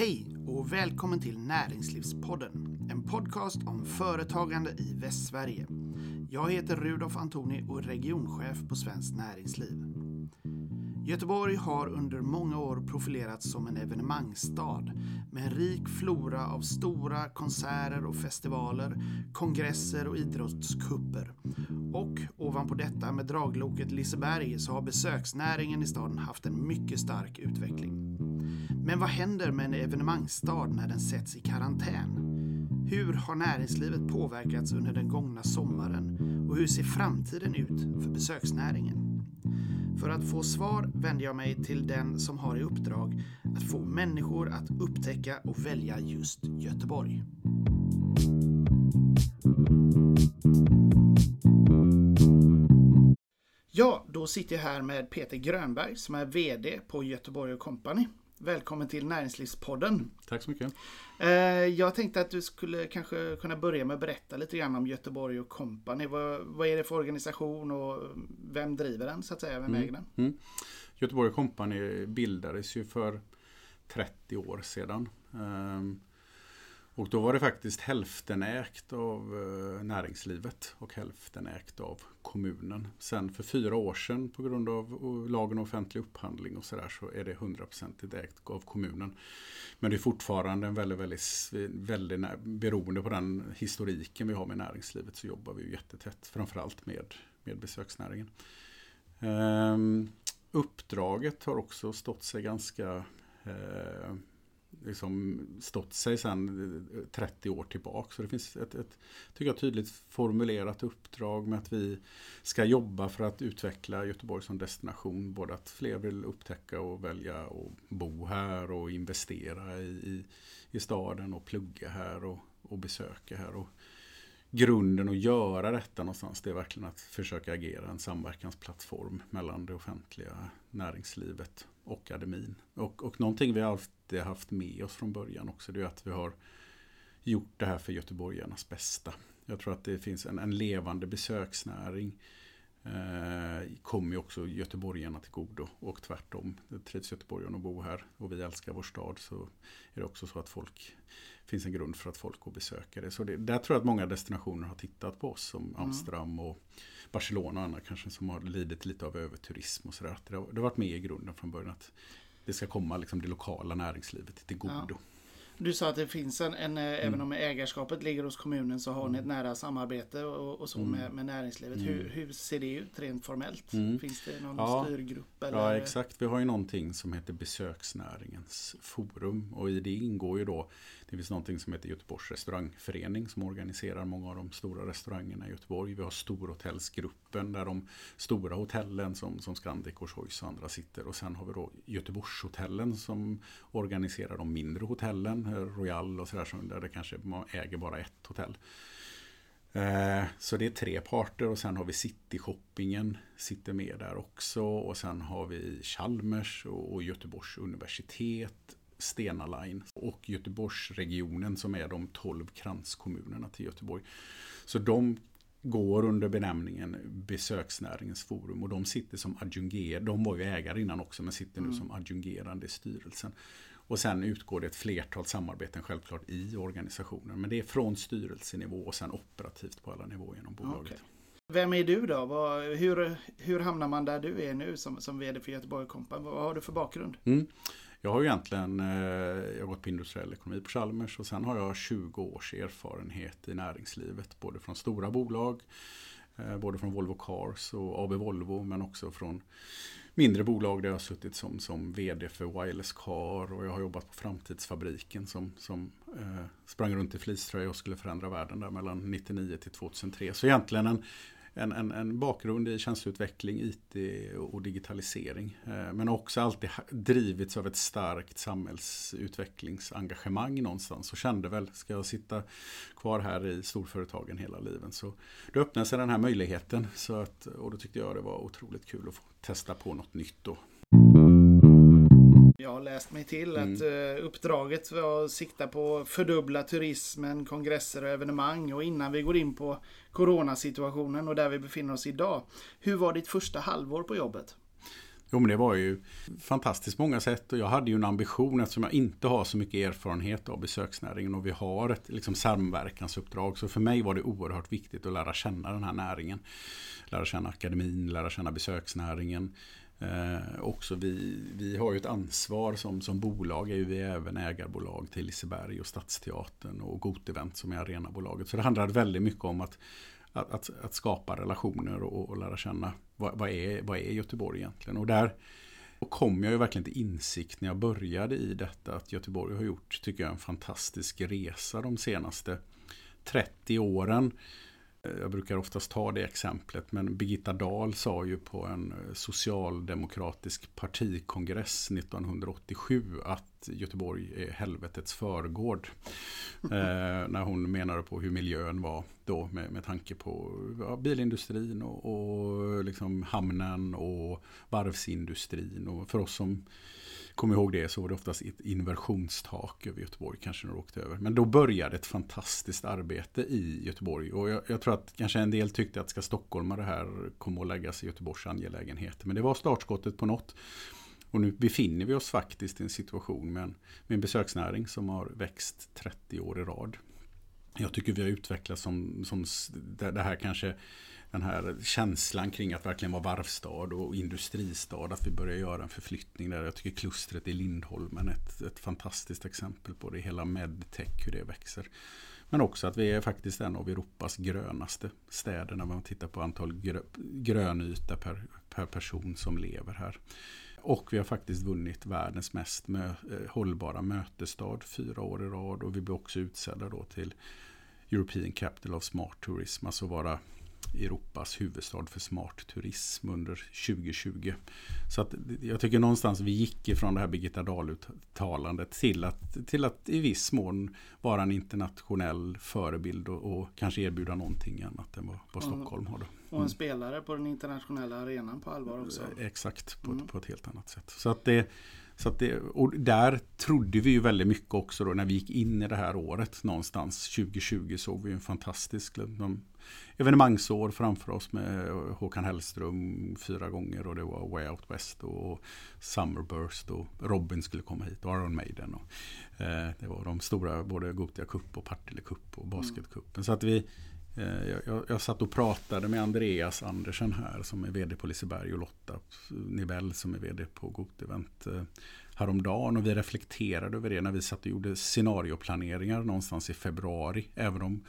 Hej och välkommen till Näringslivspodden. En podcast om företagande i Västsverige. Jag heter Rudolf Antoni och är regionchef på Svenskt Näringsliv. Göteborg har under många år profilerats som en evenemangsstad med en rik flora av stora konserter och festivaler, kongresser och idrottskupper. Och ovanpå detta med dragloket Liseberg så har besöksnäringen i staden haft en mycket stark utveckling. Men vad händer med en evenemangsstad när den sätts i karantän? Hur har näringslivet påverkats under den gångna sommaren och hur ser framtiden ut för besöksnäringen? För att få svar vänder jag mig till den som har i uppdrag att få människor att upptäcka och välja just Göteborg. Ja, då sitter jag här med Peter Grönberg som är VD på Göteborg Company. Välkommen till Näringslivspodden. Tack så mycket. Eh, jag tänkte att du skulle kanske kunna börja med att berätta lite grann om Göteborg och Company. Vad, vad är det för organisation och vem driver den så att säga? Vem mm. äger den? Mm. Göteborg Company bildades ju för 30 år sedan. Um, och då var det faktiskt hälften ägt av eh, näringslivet och hälften ägt av kommunen. Sen för fyra år sedan på grund av lagen om offentlig upphandling och sådär så är det hundraprocentigt ägt av kommunen. Men det är fortfarande en väldigt, väldigt, väldigt beroende på den historiken vi har med näringslivet så jobbar vi ju jättetätt framförallt med, med besöksnäringen. Um, uppdraget har också stått sig ganska eh, liksom stått sig sedan 30 år tillbaka. Så det finns ett, ett tycker jag, tydligt formulerat uppdrag med att vi ska jobba för att utveckla Göteborg som destination. Både att fler vill upptäcka och välja att bo här och investera i, i, i staden och plugga här och, och besöka här. Och grunden att göra detta någonstans det är verkligen att försöka agera en samverkansplattform mellan det offentliga näringslivet och akademin. Och, och någonting vi alltid haft med oss från början också det är att vi har gjort det här för göteborgarnas bästa. Jag tror att det finns en, en levande besöksnäring eh, kommer ju också göteborgarna till godo och tvärtom. Det trivs göteborgarna att bo här och vi älskar vår stad så är det också så att folk finns en grund för att folk går och besöker det. Så det, där tror jag att många destinationer har tittat på oss som mm. Amsterdam och Barcelona och andra kanske som har lidit lite av överturism och sådär. Det, har, det har varit med i grunden från början att det ska komma liksom det lokala näringslivet till godo. Ja. Du sa att det finns en, en mm. även om ägarskapet ligger hos kommunen så har ni ett mm. nära samarbete och, och så mm. med, med näringslivet. Mm. Hur, hur, ser det ut rent formellt? Mm. Finns det någon ja. styrgrupp? Eller? Ja exakt, vi har ju någonting som heter besöksnäringens forum och i det ingår ju då det finns någonting som heter Göteborgs restaurangförening som organiserar många av de stora restaurangerna i Göteborg. Vi har storhotellsgruppen där de stora hotellen som, som Scandic och Choice och andra sitter. Och sen har vi då Göteborgshotellen som organiserar de mindre hotellen, Royal och sådär, där det kanske man äger bara ett hotell. Eh, så det är tre parter och sen har vi City-shoppingen sitter med där också och sen har vi Chalmers och Göteborgs universitet Stena Line och Göteborgsregionen som är de 12 kranskommunerna till Göteborg. Så de går under benämningen besöksnäringens forum och de sitter som adjungerade, de var ju ägare innan också men sitter nu mm. som adjungerande i styrelsen. Och sen utgår det ett flertal samarbeten självklart i organisationen. Men det är från styrelsenivå och sen operativt på alla nivåer genom bolaget. Okay. Vem är du då? Vad, hur, hur hamnar man där du är nu som, som VD för Göteborg Kompan? Vad har du för bakgrund? Mm. Jag har ju egentligen eh, jag har gått på industriell ekonomi på Chalmers och sen har jag 20 års erfarenhet i näringslivet. Både från stora bolag, Eh, både från Volvo Cars och AB Volvo men också från mindre bolag där jag har suttit som, som VD för Wireless Car och jag har jobbat på Framtidsfabriken som, som eh, sprang runt i fleecetröja och skulle förändra världen där mellan 99 till 2003. Så egentligen en en, en, en bakgrund i tjänsteutveckling, IT och digitalisering. Eh, men också alltid drivits av ett starkt samhällsutvecklingsengagemang någonstans. Och kände väl, ska jag sitta kvar här i storföretagen hela livet? Så då öppnade sig den här möjligheten. Så att, och då tyckte jag det var otroligt kul att få testa på något nytt. Då. Jag har läst mig till mm. att uh, uppdraget var att sikta på att fördubbla turismen, kongresser och evenemang. Och innan vi går in på coronasituationen och där vi befinner oss idag. Hur var ditt första halvår på jobbet? Jo men det var ju fantastiskt många sätt och jag hade ju en ambition eftersom jag inte har så mycket erfarenhet av besöksnäringen och vi har ett liksom, samverkansuppdrag. Så för mig var det oerhört viktigt att lära känna den här näringen. Lära känna akademin, lära känna besöksnäringen. Eh, också vi, vi har ju ett ansvar som, som bolag, är ju vi även ägarbolag till Liseberg och Stadsteatern och Gotevent som är arenabolaget. Så det handlar väldigt mycket om att att, att, att skapa relationer och, och, lära känna vad, vad, är, vad är Göteborg egentligen. Och där kom jag ju verkligen till insikt när jag började i detta att Göteborg har gjort, tycker jag, en fantastisk resa de senaste 30 åren. Jag brukar oftast ta det exemplet, men Birgitta Dahl sa ju på en socialdemokratisk partikongress 1987 att Göteborg är helvetets förgård. eh, när hon menade på hur miljön var då med, med tanke på ja, bilindustrin och, och liksom hamnen och varvsindustrin. Och för oss som kommer ihåg det så var det oftast ett inversionstak över Göteborg kanske när du åkte över. Men då började ett fantastiskt arbete i Göteborg. Och jag, jag tror att kanske en del tyckte att ska stockholmare här komma och lägga sig i Göteborgs angelägenheter. Men det var startskottet på något. Och nu befinner vi oss faktiskt i en situation med en, med en besöksnäring som har växt 30 år i rad. Jag tycker vi har utvecklats som, som det här kanske den här känslan kring att verkligen vara varvstad och industristad. Att vi börjar göra en förflyttning där. Jag tycker klustret i Lindholmen är ett, ett fantastiskt exempel på det. Hela medtech, hur det växer. Men också att vi är faktiskt en av Europas grönaste städer när man tittar på antal grö, grönyta per, per person som lever här. Och vi har faktiskt vunnit världens mest mö, eh, hållbara mötesstad fyra år i rad. Och vi blir också utsedda då till European Capital of Smart Tourism. Alltså vara Europas huvudstad för smart turism under 2020. Så att jag tycker någonstans vi gick ifrån det här Birgitta Dahl-uttalandet till att, till att i viss mån vara en internationell förebild och, och kanske erbjuda någonting annat än vad, vad Stockholm har. Då. Mm. Och en mm. spelare på den internationella arenan på allvar också. Exakt, på, mm. på ett helt annat sätt. Så att det så det, och där trodde vi ju väldigt mycket också då när vi gick in i det här året någonstans 2020 såg vi en fantastisk evenemangsår framför oss med Håkan Hellström fyra gånger och det var Way Out West och Summerburst och Robin skulle komma hit och Iron Maiden. Och, eh, det var de stora, både Gotia Cup och Partille Cup och Basketcupen. Mm. Så att vi Eh, jag, jag, satt och pratade med Andreas Andersen här som är vd på Liseberg och Lotta Nivell som är vd på Gotevent eh, häromdagen och vi reflekterade över det när vi satt och gjorde scenarioplaneringar någonstans i februari. Även om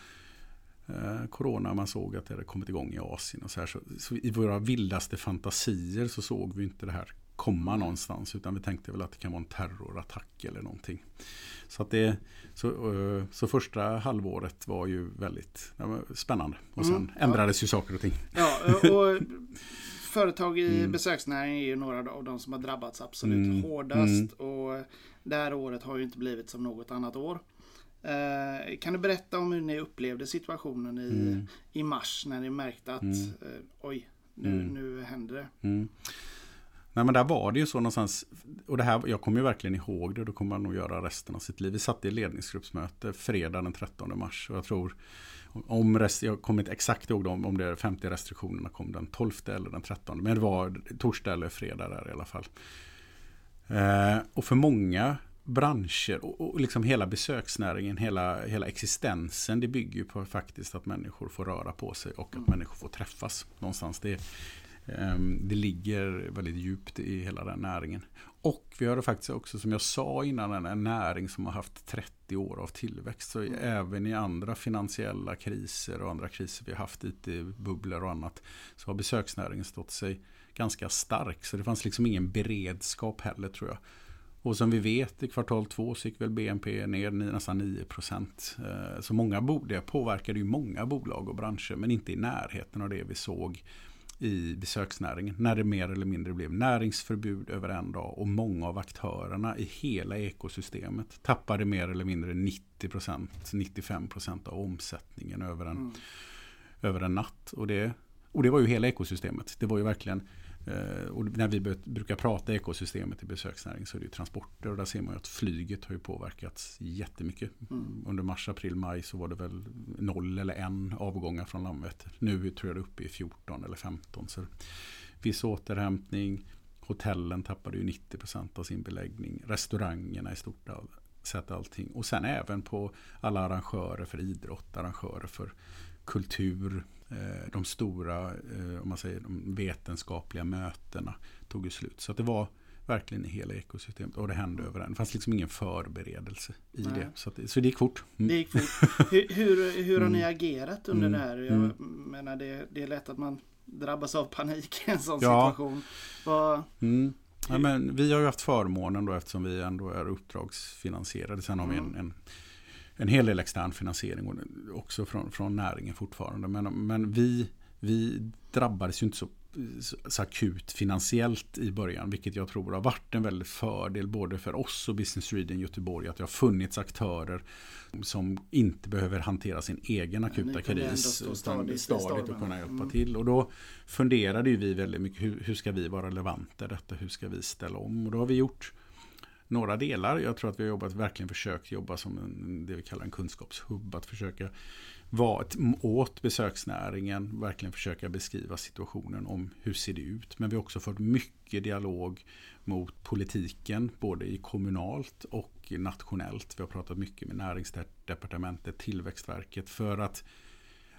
Eh, corona, man såg att det hade kommit igång i Asien och så här. Så, så I våra vildaste fantasier så såg vi inte det här komma någonstans utan vi tänkte väl att det kan vara en terrorattack eller någonting. Så, att det, så, eh, så första halvåret var ju väldigt var spännande och sen mm, ändrades ja. ju saker och ting. Ja, och företag i mm. besöksnäringen är ju några av de som har drabbats absolut mm. hårdast. Mm. Och det här året har ju inte blivit som något annat år. Eh, kan du berätta om hur ni upplevde situationen i, mm. i mars när ni märkte att mm. eh, oj, nu, nu händer det? Nej men där var det ju så någonstans, och det här, jag kommer ju verkligen ihåg det, då kommer man nog göra resten av sitt liv. Vi satt i ledningsgruppsmöte fredag den 13 mars och jag tror om rest, jag kommer inte exakt ihåg om, om det 50 restriktionerna kom den 12 eller den 13. Men det var torsdag eller fredag där i alla fall. Eh, och för många branscher och, och liksom hela besöksnäringen, hela, hela existensen, det bygger ju på faktiskt att människor får röra på sig och att mm. människor får träffas någonstans. Det, det ligger väldigt djupt i hela den näringen. Och vi har faktiskt också, som jag sa innan, en näring som har haft 30 år av tillväxt. Så mm. även i andra finansiella kriser och andra kriser vi har haft, IT-bubblor och annat, så har besöksnäringen stått sig ganska stark. Så det fanns liksom ingen beredskap heller tror jag och som vi vet i kvartal två så gick väl BNP ner nästan 9 procent. Eh, så många det påverkade ju många bolag och branscher men inte i närheten av det vi såg i besöksnäringen. När det mer eller mindre blev näringsförbud över en dag och många av aktörerna i hela ekosystemet tappade mer eller mindre 90 procent, 95 procent av omsättningen över en, mm. över en natt. Och det, och det var ju hela ekosystemet. Det var ju verkligen och när vi brukar prata ekosystemet i besöksnäring så är det transporter och där ser man ju att flyget har ju påverkats jättemycket. Mm. Under mars, april, maj så var det väl noll eller en avgångar från Landvetter. Nu tror jag det är uppe i 14 eller 15. Så viss återhämtning. Hotellen tappade ju 90% av sin beläggning. Restaurangerna i stort sett allting. Och sen även på alla arrangörer för idrott, arrangörer för kultur. Eh, de stora, eh, om man säger de vetenskapliga mötena tog ju slut. Så det var verkligen i hela ekosystemet. Och det hände över en. Det fanns liksom ingen förberedelse i Nej. det. Så, att, så det gick fort. Mm. Det gick fort. hur, hur, hur har ni mm. agerat under mm. det här? Jag mm. menar det, det är lätt att man drabbas av panik i en sån ja. situation. Vad, mm. ja, men vi har ju haft förmånen då eftersom vi ändå är uppdragsfinansierade. Sen har vi en, mm. en en hel del extern finansiering också från, från näringen fortfarande. Men, men vi, vi drabbades ju inte så så akut finansiellt i början. Vilket jag tror har varit en väldigt fördel både för oss och Business Sweden Göteborg. Att det har funnits aktörer som inte behöver hantera sin egen akuta kris. Utan stadigt och kunna hjälpa mm. till. Och då funderade ju vi väldigt mycket. Hur, hur ska vi vara relevanta i detta? Hur ska vi ställa om? Och då har vi gjort några delar. Jag tror att vi har jobbat, verkligen försökt jobba som en, det vi kallar en kunskapshubb. Att försöka vara åt besöksnäringen, verkligen försöka beskriva situationen om hur ser det ut. Men vi har också fört mycket dialog mot politiken, både i kommunalt och nationellt. Vi har pratat mycket med näringsdepartementet, Tillväxtverket, för att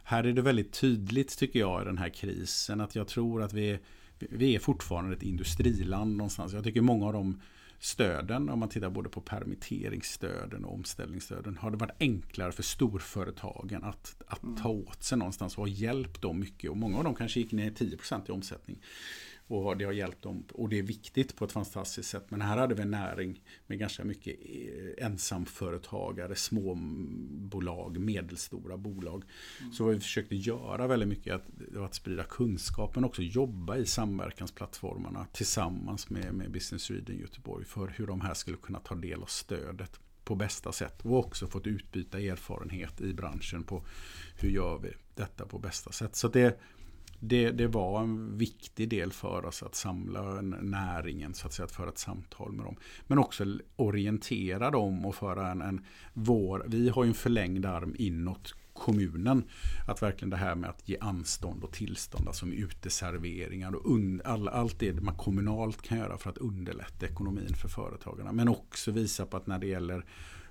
här är det väldigt tydligt tycker jag i den här krisen att jag tror att vi, vi är fortfarande ett industriland någonstans. Jag tycker många av de stöden, om man tittar både på permitteringsstöden och omställningsstöden, har det varit enklare för storföretagen att, att ta mm. åt sig någonstans och ha hjälpt dem mycket. Och många av dem kanske gick ner 10% i omsättning. Och det har hjälpt dem. Och det är viktigt på ett fantastiskt sätt. Men här hade vi en näring med ganska mycket eh, ensamföretagare, småbolag, medelstora bolag. Mm. Så vad vi försökte göra väldigt mycket att, att sprida kunskap men också jobba i samverkansplattformarna tillsammans med, med Business Sweden Göteborg för hur de här skulle kunna ta del av stödet på bästa sätt och också fått utbyta erfarenhet i branschen på hur gör vi detta på bästa sätt. Så det det, det var en viktig del för oss att samla näringen, så att säga, att föra ett samtal med dem. Men också orientera dem och föra en, en vår, vi har ju en förlängd arm inåt kommunen. Att verkligen det här med att ge anstånd och tillstånd, alltså med uteserveringar och all, allt det man kommunalt kan göra för att underlätta ekonomin för företagarna. Men också visa på att när det gäller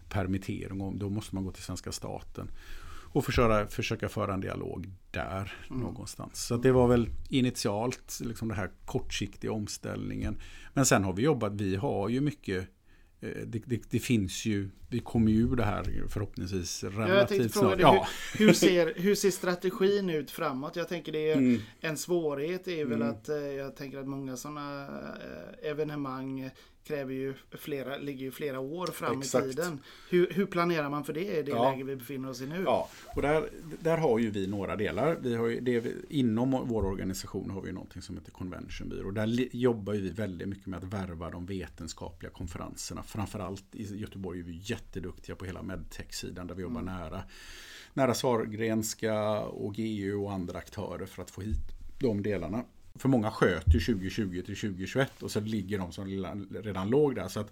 permittering, då måste man gå till svenska staten och försöka, försöka föra en dialog där mm. någonstans. Så det var väl initialt liksom det här kortsiktiga omställningen. Men sen har vi jobbat, vi har ju mycket eh, det, det, det, finns ju, vi kommer ju ur det här förhoppningsvis relativt snart. Ja. Hur, hur, ser, hur ser strategin ut framåt? Jag tänker det är mm. en svårighet är väl mm. att eh, jag tänker att många sådana eh, evenemang kräver ju flera, ligger ju flera år fram Exakt. i tiden. Hur, hur, planerar man för det i det ja. läge vi befinner oss i nu? Ja, och där, där har ju vi några delar. Vi har ju, det, inom vår organisation har vi någonting som heter Convention Bureau. Där jobbar vi väldigt mycket med att värva de vetenskapliga konferenserna. Framförallt i Göteborg är vi jätteduktiga på hela medtech-sidan där vi jobbar mm. nära nära Sahlgrenska och GU och andra aktörer för att få hit de delarna. För många sköt ju 2020 till 2021 och så ligger de som redan låg där. Så att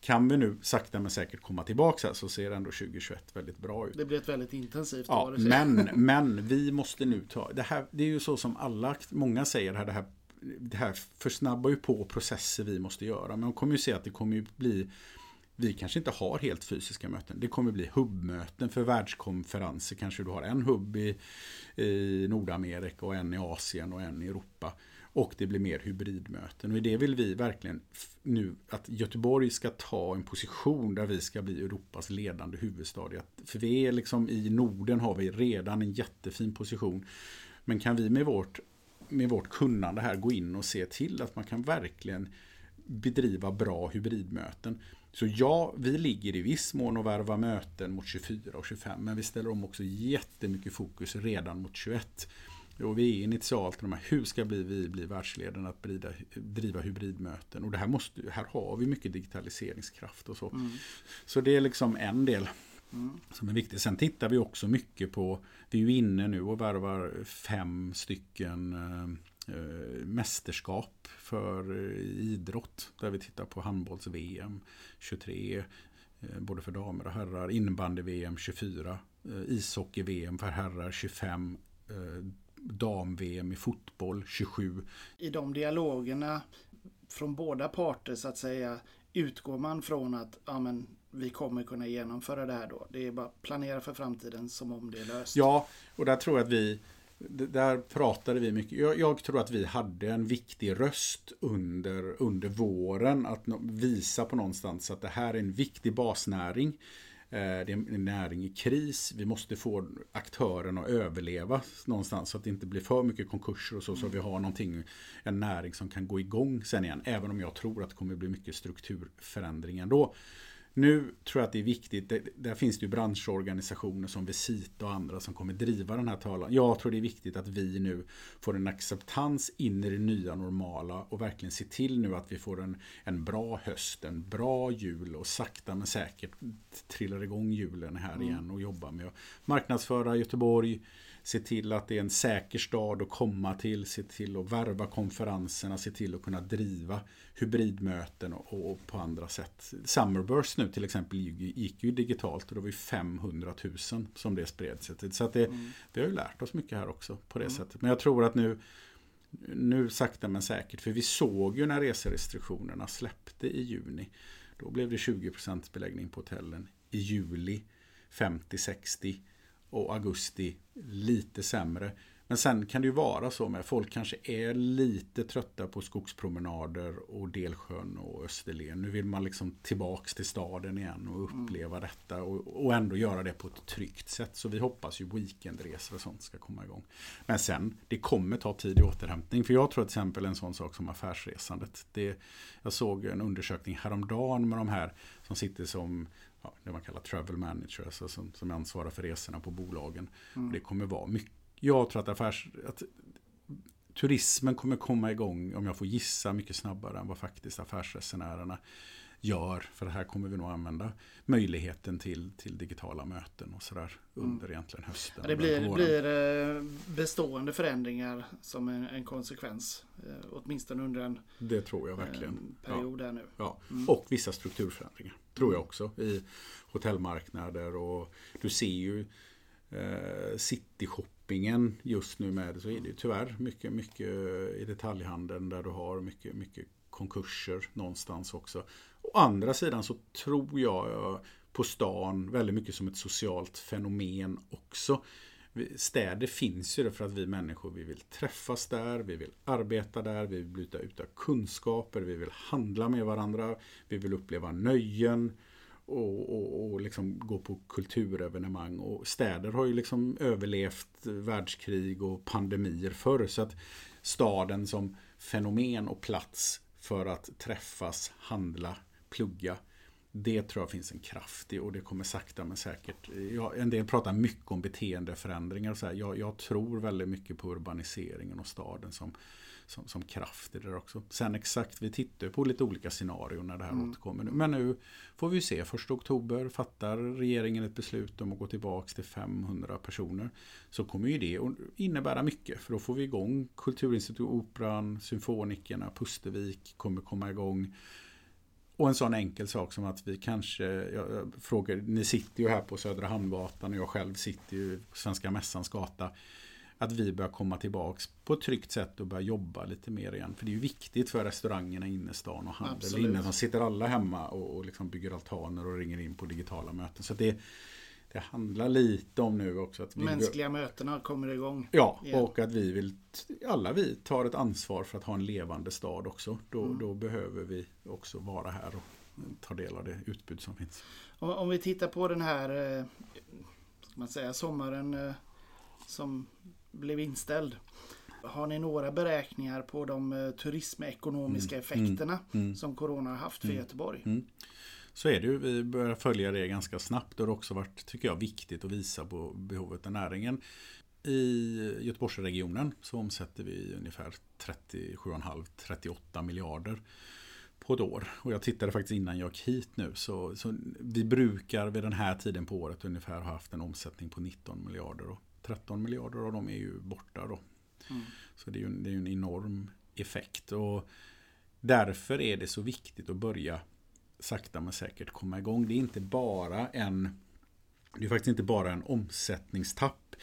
kan vi nu sakta men säkert komma tillbaka så ser ändå 2021 väldigt bra ut. Det blir ett väldigt intensivt ja, år. Men, men vi måste nu ta, det här, det är ju så som alla, många säger här, det här, det här försnabbar ju på processer vi måste göra. Men man kommer ju se att det kommer ju bli vi kanske inte har helt fysiska möten. Det kommer bli hubbmöten för världskonferenser. Kanske du har en hubb i, i Nordamerika och en i Asien och en i Europa. Och det blir mer hybridmöten. Och i det vill vi verkligen nu att Göteborg ska ta en position där vi ska bli Europas ledande huvudstad. För vi är liksom i Norden har vi redan en jättefin position. Men kan vi med vårt, med vårt kunnande här gå in och se till att man kan verkligen bedriva bra hybridmöten. Så ja, vi ligger i viss mån och värvar möten mot 24 och 25. Men vi ställer om också jättemycket fokus redan mot 21. Och vi är initialt de här, hur ska vi bli, världsledande att driva, driva hybridmöten? Och det här, måste, här har vi mycket digitaliseringskraft och så. Mm. Så det är liksom en del mm. som är viktig. Sen tittar vi också mycket på, vi är ju inne nu och värvar fem stycken eh, eh mästerskap för eh, idrott. Där vi tittar på handbolls-VM 23, eh, både för damer och herrar. Innebandy-VM 24, eh, ishockey-VM för herrar 25, eh, dam-VM i fotboll 27. I de dialogerna från båda parter så att säga utgår man från att ja, men, vi kommer kunna genomföra det här då. Det är bara att planera för framtiden som om det är löst. Ja, och där tror jag att vi där pratade vi mycket. Jag, jag, tror att vi hade en viktig röst under, under våren. Att visa på någonstans att det här är en viktig basnäring. Eh, det är en näring i kris. Vi måste få aktörerna att överleva någonstans så att det inte blir för mycket konkurser och så. Så vi har någonting, en näring som kan gå igång sen igen. Även om jag tror att det kommer bli mycket strukturförändring ändå. Nu tror jag att det är viktigt, det, där finns det ju branschorganisationer som Visita och andra som kommer driva den här talan. Jag tror det är viktigt att vi nu får en acceptans in i det nya normala och verkligen se till nu att vi får en, en bra höst, en bra jul och sakta men säkert trillar igång julen här mm. igen och jobbar med att marknadsföra Göteborg, se till att det är en säker stad att komma till, se till att värva konferenserna, se till att kunna driva hybridmöten och, och på andra sätt. Summerburst nu till exempel gick ju digitalt och det var ju 500 000 som det spred sig till. Så det, mm. vi har ju lärt oss mycket här också på det mm. sättet. Men jag tror att nu nu sakta men säkert, för vi såg ju när reserestriktionerna släppte i juni. Då blev det 20% beläggning på hotellen. I juli 50-60 och augusti lite sämre. Men sen kan det ju vara så med folk kanske är lite trötta på skogspromenader och Delsjön och Österlen. Nu vill man liksom tillbaks till staden igen och uppleva mm. detta och, och ändå göra det på ett tryggt sätt. Så vi hoppas ju weekendresor och sånt ska komma igång. Men sen, det kommer ta tid i återhämtning. För jag tror till exempel en sån sak som affärsresandet. Det, jag såg en undersökning häromdagen med de här som sitter som ja, det man kallar travel managers, alltså som, som ansvarar för resorna på bolagen. Mm. Det kommer vara mycket, jag tror att, affärs, att turismen kommer komma igång, om jag får gissa, mycket snabbare än vad faktiskt affärsresenärerna gör. För här kommer vi nog använda möjligheten till, till digitala möten och sådär under mm. egentligen hösten. det blir, blir eh, bestående förändringar som en, en konsekvens. Eh, åtminstone under en, det tror jag verkligen. En period ja. nu. Ja. Mm. Och vissa strukturförändringar. Tror jag mm. också. I hotellmarknader och du ser ju eh, cityshoppingen just nu med så är det ju tyvärr mycket, mycket i detaljhandeln där du har mycket, mycket konkurser någonstans också. Å andra sidan så tror jag på stan väldigt mycket som ett socialt fenomen också. Städer finns ju för att vi människor vi vill träffas där, vi vill arbeta där, vi vill byta ut kunskaper, vi vill handla med varandra, vi vill uppleva nöjen och, och, och liksom gå på kulturevenemang. Och städer har ju liksom överlevt världskrig och pandemier förr. Så att staden som fenomen och plats för att träffas, handla, plugga. Det tror jag finns en kraft i och det kommer sakta men säkert. Jag, en del pratar mycket om beteendeförändringar. Och så här. Jag, jag, tror väldigt mycket på urbaniseringen och staden som, som, som kraft i det också. Sen exakt, vi tittar på lite olika scenarier när det här mm. återkommer. Men nu får vi se. Första oktober fattar regeringen ett beslut om att gå tillbaka till 500 personer. Så kommer ju det innebära mycket. För då får vi igång Kulturinstitutet, Operan, Symfonikerna, Pustervik kommer komma igång. Och en sån enkel sak som att vi kanske, jag frågar, ni sitter ju här på Södra Hamngatan och jag själv sitter ju på Svenska Mässans gata att vi börjar komma tillbaks på ett tryggt sätt och börja jobba lite mer igen. För det är ju viktigt för restaurangerna i innerstan och handel inne. De sitter alla hemma och, och liksom bygger altaner och ringer in på digitala möten. Så det, det handlar lite om nu också att vi Mänskliga mötena kommer igång. Ja, igen. och att vi vill alla vi tar ett ansvar för att ha en levande stad också. Då, mm. då behöver vi också vara här och ta del av det utbud som finns. Om, om vi tittar på den här eh, ska man säga, sommaren eh, som blev inställd. Har ni några beräkningar på de eh, turismekonomiska mm. effekterna mm. mm. som Corona har haft för mm. Göteborg? Mm. Så är det ju. Vi börjar följa det ganska snabbt det har också varit, tycker jag, viktigt att visa på behovet av näringen. I Göteborgsregionen så omsätter vi ungefär 37,5-38 miljarder på ett år. Och jag tittade faktiskt innan jag gick hit nu. Så, så, vi brukar vid den här tiden på året ungefär ha haft en omsättning på 19 miljarder. Och 13 miljarder av dem är ju borta då. Mm. Så det är ju det är en enorm effekt. Och därför är det så viktigt att börja sakta men säkert komma igång. Det är inte bara en det är faktiskt inte bara en omsättningstapp.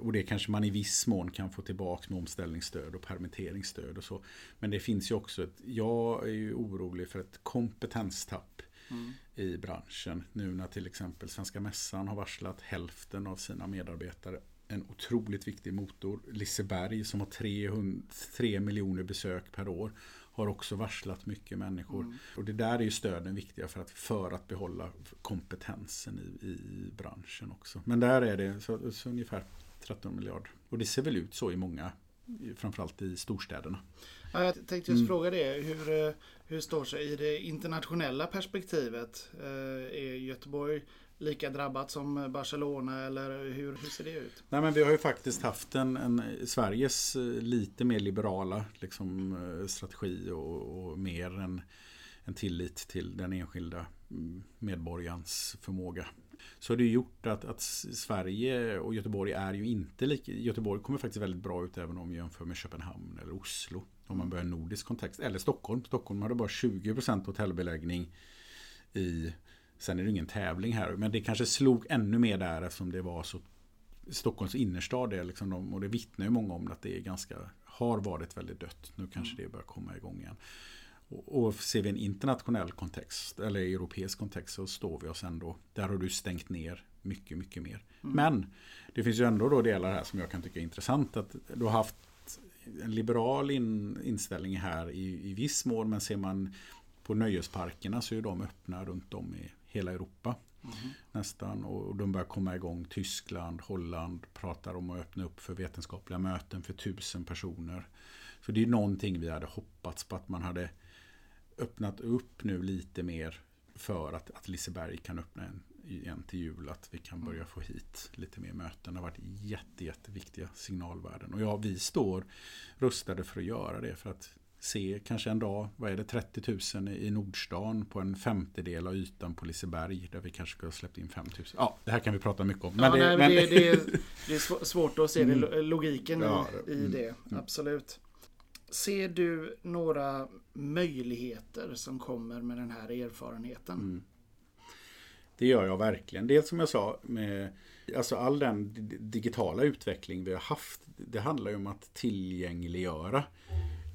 Och det kanske man i viss mån kan få tillbaka med omställningsstöd och permitteringsstöd och så. Men det finns ju också ett, jag är ju orolig för ett kompetenstapp mm. i branschen. Nu när till exempel Svenska Mässan har varslat hälften av sina medarbetare. En otroligt viktig motor. Liseberg som har 300, 3 miljoner besök per år har också varslat mycket människor. Mm. Och det där är ju stöden viktiga för att, för att behålla kompetensen i, i branschen också. Men där är det så, så ungefär 13 miljarder. Och det ser väl ut så i många, framförallt i storstäderna. Ja, jag tänkte just mm. fråga det. Hur, hur står sig i det internationella perspektivet? Eh, är Göteborg lika drabbat som Barcelona eller hur, hur ser det ut? Nej, men vi har ju faktiskt haft en, en Sveriges eh, lite mer liberala liksom, eh, strategi och, och mer en, en tillit till den enskilda mm, medborgarens förmåga. Så det har gjort att, att Sverige och Göteborg är ju inte lika... Göteborg kommer faktiskt väldigt bra ut även om vi jämför med Köpenhamn eller Oslo. Om man börjar nordisk kontext. Eller Stockholm. Stockholm hade bara 20% hotellbeläggning i Sen är det ingen tävling här, men det kanske slog ännu mer där eftersom det var så Stockholms innerstad är liksom de, och det vittnar ju många om att det är ganska har varit väldigt dött. Nu kanske mm. det börjar komma igång igen. Och, ser vi en internationell kontext eller europeisk kontext så står vi oss ändå. Där har du stängt ner mycket, mycket mer. Mm. Men det finns ju ändå då delar här som jag kan tycka är intressant. Att du har haft en liberal in, inställning här i, i viss mån. Men ser man på nöjesparkerna så är de öppna runt om i hela Europa. Mm. Nästan. Och de börjar komma igång. Tyskland, Holland pratar om att öppna upp för vetenskapliga möten för tusen personer. Så det är någonting vi hade hoppats på att man hade öppnat upp nu lite mer för att, att Liseberg kan öppna en, igen till jul. Att vi kan börja få hit lite mer möten. Det har varit jätte, jätteviktiga signalvärden. Och ja, vi står rustade för att göra det. För att se kanske en dag, vad är det, 30 000 i Nordstan på en femtedel av ytan på Liseberg där vi kanske skulle ha släppt in 5 000. Ja, det här kan vi prata mycket om. Men, ja, det, nej, men... Det, det, är, det, är, svårt att se mm. logiken ja, i, i mm. det, mm. absolut. Ser du några möjligheter som kommer med den här erfarenheten? Mm. Det gör jag verkligen. Dels som jag sa med alltså all den digitala utveckling vi har haft. Det handlar ju om att tillgängliggöra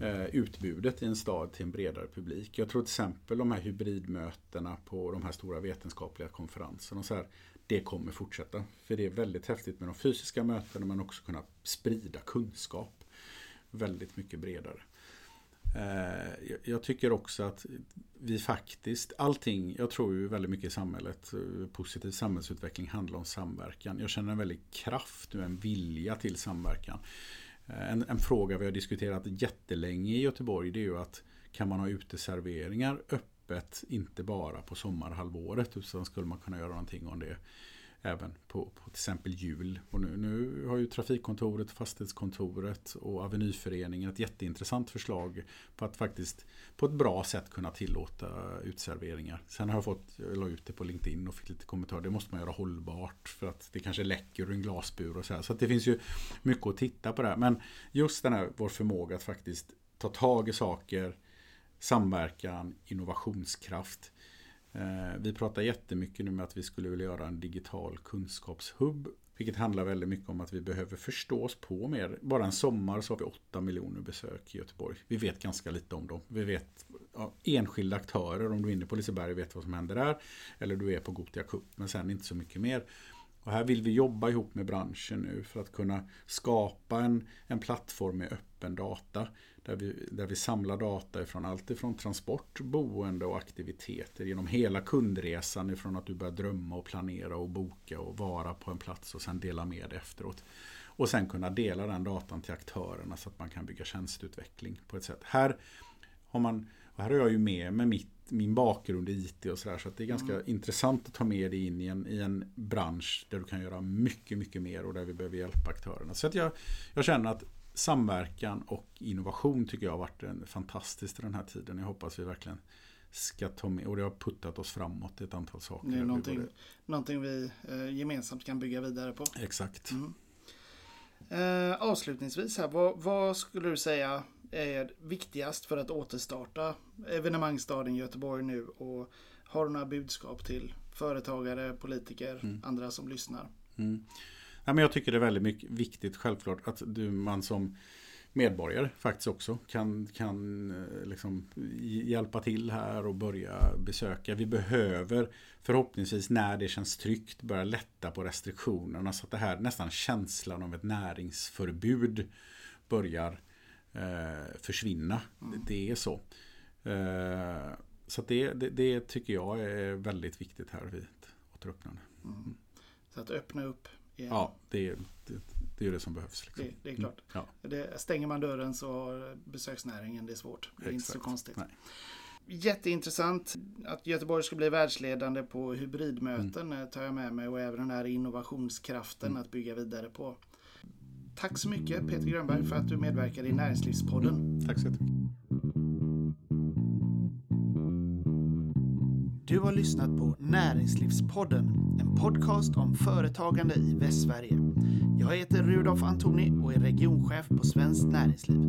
Eh, utbudet i en stad till en bredare publik. Jag tror till exempel de här hybridmötena på de här stora vetenskapliga konferenserna. Och så här, det kommer fortsätta. För det är väldigt häftigt med de fysiska mötena men också kunna sprida kunskap väldigt mycket bredare. Eh, jag tycker också att vi faktiskt, allting, jag tror ju väldigt mycket i samhället, eh, positiv samhällsutveckling handlar om samverkan. Jag känner en väldig kraft nu, en vilja till samverkan. Eh, en, en, fråga vi har diskuterat jättelänge i Göteborg det är ju att kan man ha uteserveringar öppet inte bara på sommarhalvåret utan skulle man kunna göra någonting om det även på, på till exempel jul. Och nu, nu har ju Trafikkontoret, Fastighetskontoret och Avenyföreningen ett jätteintressant förslag på att faktiskt på ett bra sätt kunna tillåta utserveringar. Sen har jag fått, jag la ut det på LinkedIn och fick lite kommentarer. Det måste man göra hållbart för att det kanske läcker ur en glasbur och så här. Så det finns ju mycket att titta på där. Men just den här vår förmåga att faktiskt ta tag i saker, samverkan, innovationskraft Eh, vi pratar jättemycket nu med att vi skulle vilja göra en digital kunskapshubb. Vilket handlar väldigt mycket om att vi behöver förstå oss på mer. Bara en sommar så har vi 8 miljoner besök i Göteborg. Vi vet ganska lite om dem. Vi vet ja, enskilda aktörer, om du är inne på Liseberg vet vad som händer där. Eller du är på Gotia Cup, men sen inte så mycket mer. Och här vill vi jobba ihop med branschen nu för att kunna skapa en, en plattform med öppen data. Där vi, där vi samlar data från allt ifrån transport, boende och aktiviteter genom hela kundresan ifrån att du börjar drömma och planera och boka och vara på en plats och sen dela med det efteråt. Och sen kunna dela den datan till aktörerna så att man kan bygga tjänsteutveckling på ett sätt. Här har man, här har jag ju med mig mitt, min bakgrund i IT och sådär så att det är ganska mm. intressant att ta med det in i en, i en bransch där du kan göra mycket, mycket mer och där vi behöver hjälpa aktörerna. Så att jag, jag känner att samverkan och innovation tycker jag har varit en fantastiskt den här tiden. Jag hoppas vi verkligen ska ta med och det har puttat oss framåt i ett antal saker. Det är någonting, någonting vi eh, gemensamt kan bygga vidare på. Exakt. Mm. Eh, avslutningsvis här, vad, vad, skulle du säga är viktigast för att återstarta evenemangsstaden Göteborg nu och har du några budskap till företagare, politiker, Mm. andra som lyssnar. Mm. Ja, men jag tycker det är väldigt mycket, viktigt självklart att du, man som medborgare faktiskt också kan, kan eh, liksom hjälpa till här och börja besöka. Vi behöver förhoppningsvis när det känns tryggt börja lätta på restriktionerna så att det här nästan känslan av ett näringsförbud börjar eh, försvinna. Det är så. Eh, så det, det, det tycker jag är väldigt viktigt här vid återöppnande. Mm. Så att öppna upp igen. Ja, det, är- det, det är det som behövs. Liksom. Det, det är klart. Ja, Det, stänger man dörren så har besöksnäringen det är svårt. Det är inte så Exakt. konstigt. Nej. Jätteintressant att Göteborg ska bli världsledande på hybridmöten eh, tar jag med mig och även den här innovationskraften Mm. att bygga vidare på. Tack så mycket Peter Grönberg för att du medverkade i Näringslivspodden. tack så jättemycket. Du har lyssnat på Näringslivspodden, en podcast om företagande i Västsverige. Jag heter Rudolf Antoni och är regionchef på Svenskt Näringsliv.